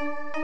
you.